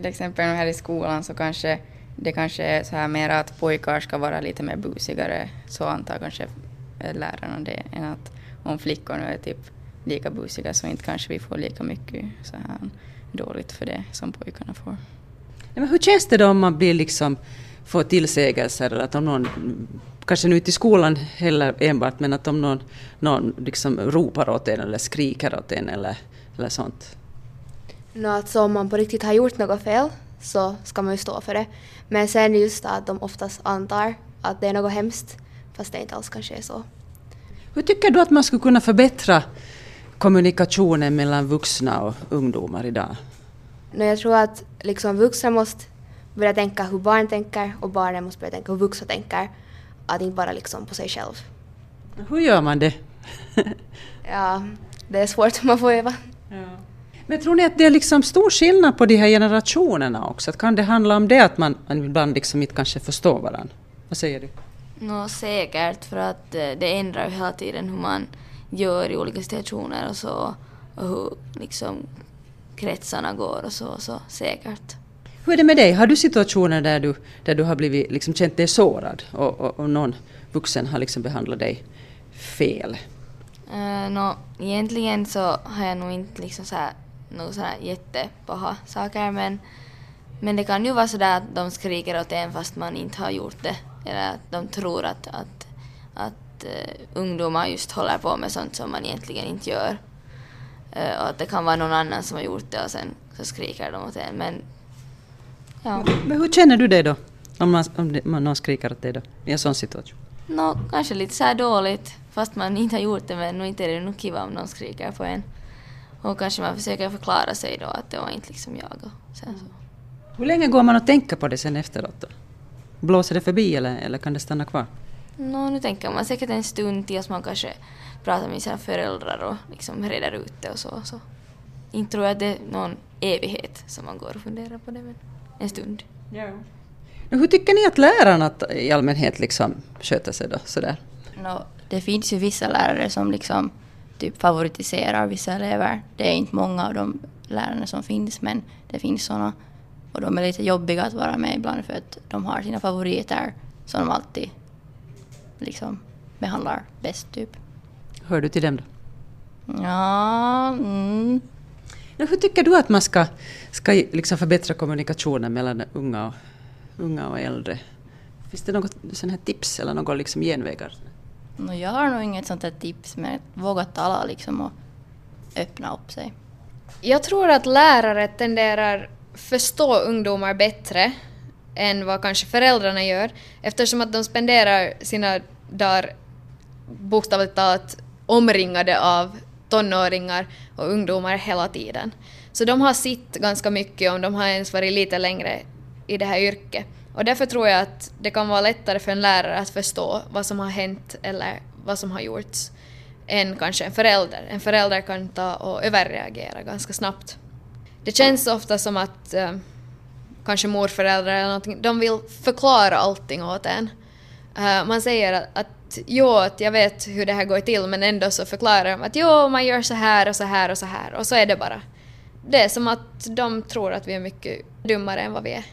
till exempel här i skolan så kanske det kanske är så här mer att pojkar ska vara lite mer busigare, så antar kanske eh, lärarna det, än att om flickor nu är typ lika busiga så inte kanske vi får lika mycket så här dåligt för det som pojkarna får. Ja, men hur känns det då om man blir liksom, får tillsägelser eller att om någon, kanske nu inte i skolan heller enbart, men att om någon, någon liksom ropar åt en eller skriker åt en eller, eller sånt? No, alltså om man på riktigt har gjort något fel så ska man ju stå för det. Men sen just att de oftast antar att det är något hemskt fast det inte alls kanske är så. Hur tycker du att man skulle kunna förbättra kommunikationen mellan vuxna och ungdomar idag? No, jag tror att liksom vuxna måste börja tänka hur barn tänker och barnen måste börja tänka hur vuxna tänker. Att inte bara liksom på sig själv. Hur gör man det? ja, det är svårt man får öva. Men tror ni att det är liksom stor skillnad på de här generationerna också? Att kan det handla om det att man, man ibland liksom inte kanske förstår varandra? Vad säger du? Nå, säkert, för att eh, det ändrar ju hela tiden hur man gör i olika situationer och så. Och hur liksom kretsarna går och så, så säkert. Hur är det med dig? Har du situationer där du, där du har blivit, liksom, känt dig sårad och, och, och någon vuxen har liksom behandlat dig fel? Uh, no, egentligen så har jag nog inte liksom så här, några så här jättepaha saker men, men det kan ju vara så där att de skriker åt en fast man inte har gjort det. Eller att de tror att, att, att uh, ungdomar just håller på med sånt som man egentligen inte gör. Uh, och att det kan vara någon annan som har gjort det och sen så skriker de åt en. Men, ja. Men hur känner du dig då? Om, man, om, någon skriker åt dig då, i en sån situation? No, kanske lite så dåligt, fast man inte har gjort det, men inte är det nog kiva om någon skriker på en. Och kanske man försöker förklara sig då att det var inte liksom jag. Och sen så. Hur länge går man och tänker på det sen efteråt då? Blåser det förbi eller, eller kan det stanna kvar? No, nu tänker man säkert en stund tills man kanske pratar med sina föräldrar och liksom reder ut det och så. så. Inte tror jag att det är någon evighet som man går och funderar på det, men en stund. Ja. Hur tycker ni att lärarna i allmänhet liksom sköter sig då sådär? No, det finns ju vissa lärare som liksom typ favoritiserar vissa elever. Det är inte många av de lärarna som finns men det finns sådana. Och de är lite jobbiga att vara med ibland för att de har sina favoriter som de alltid liksom behandlar bäst typ. Hör du till dem då? Ja, mm. Hur tycker du att man ska, ska liksom förbättra kommunikationen mellan unga och, unga och äldre? Finns det något sån här tips eller några liksom genvägar? No, jag har nog inget sånt här tips, men våga tala liksom och öppna upp sig. Jag tror att lärare tenderar förstå ungdomar bättre än vad kanske föräldrarna gör eftersom att de spenderar sina dagar bokstavligt talat omringade av tonåringar och ungdomar hela tiden. Så de har sitt ganska mycket om de har ens varit lite längre i det här yrket. Och därför tror jag att det kan vara lättare för en lärare att förstå vad som har hänt eller vad som har gjorts än kanske en förälder. En förälder kan ta och överreagera ganska snabbt. Det känns ofta som att eh, kanske morföräldrar eller någonting, de vill förklara allting åt en. Eh, man säger att, att jo, att jag vet hur det här går till men ändå så förklarar de att jo, man gör så här och så här och så här och så är det bara. Det är som att de tror att vi är mycket dummare än vad vi är.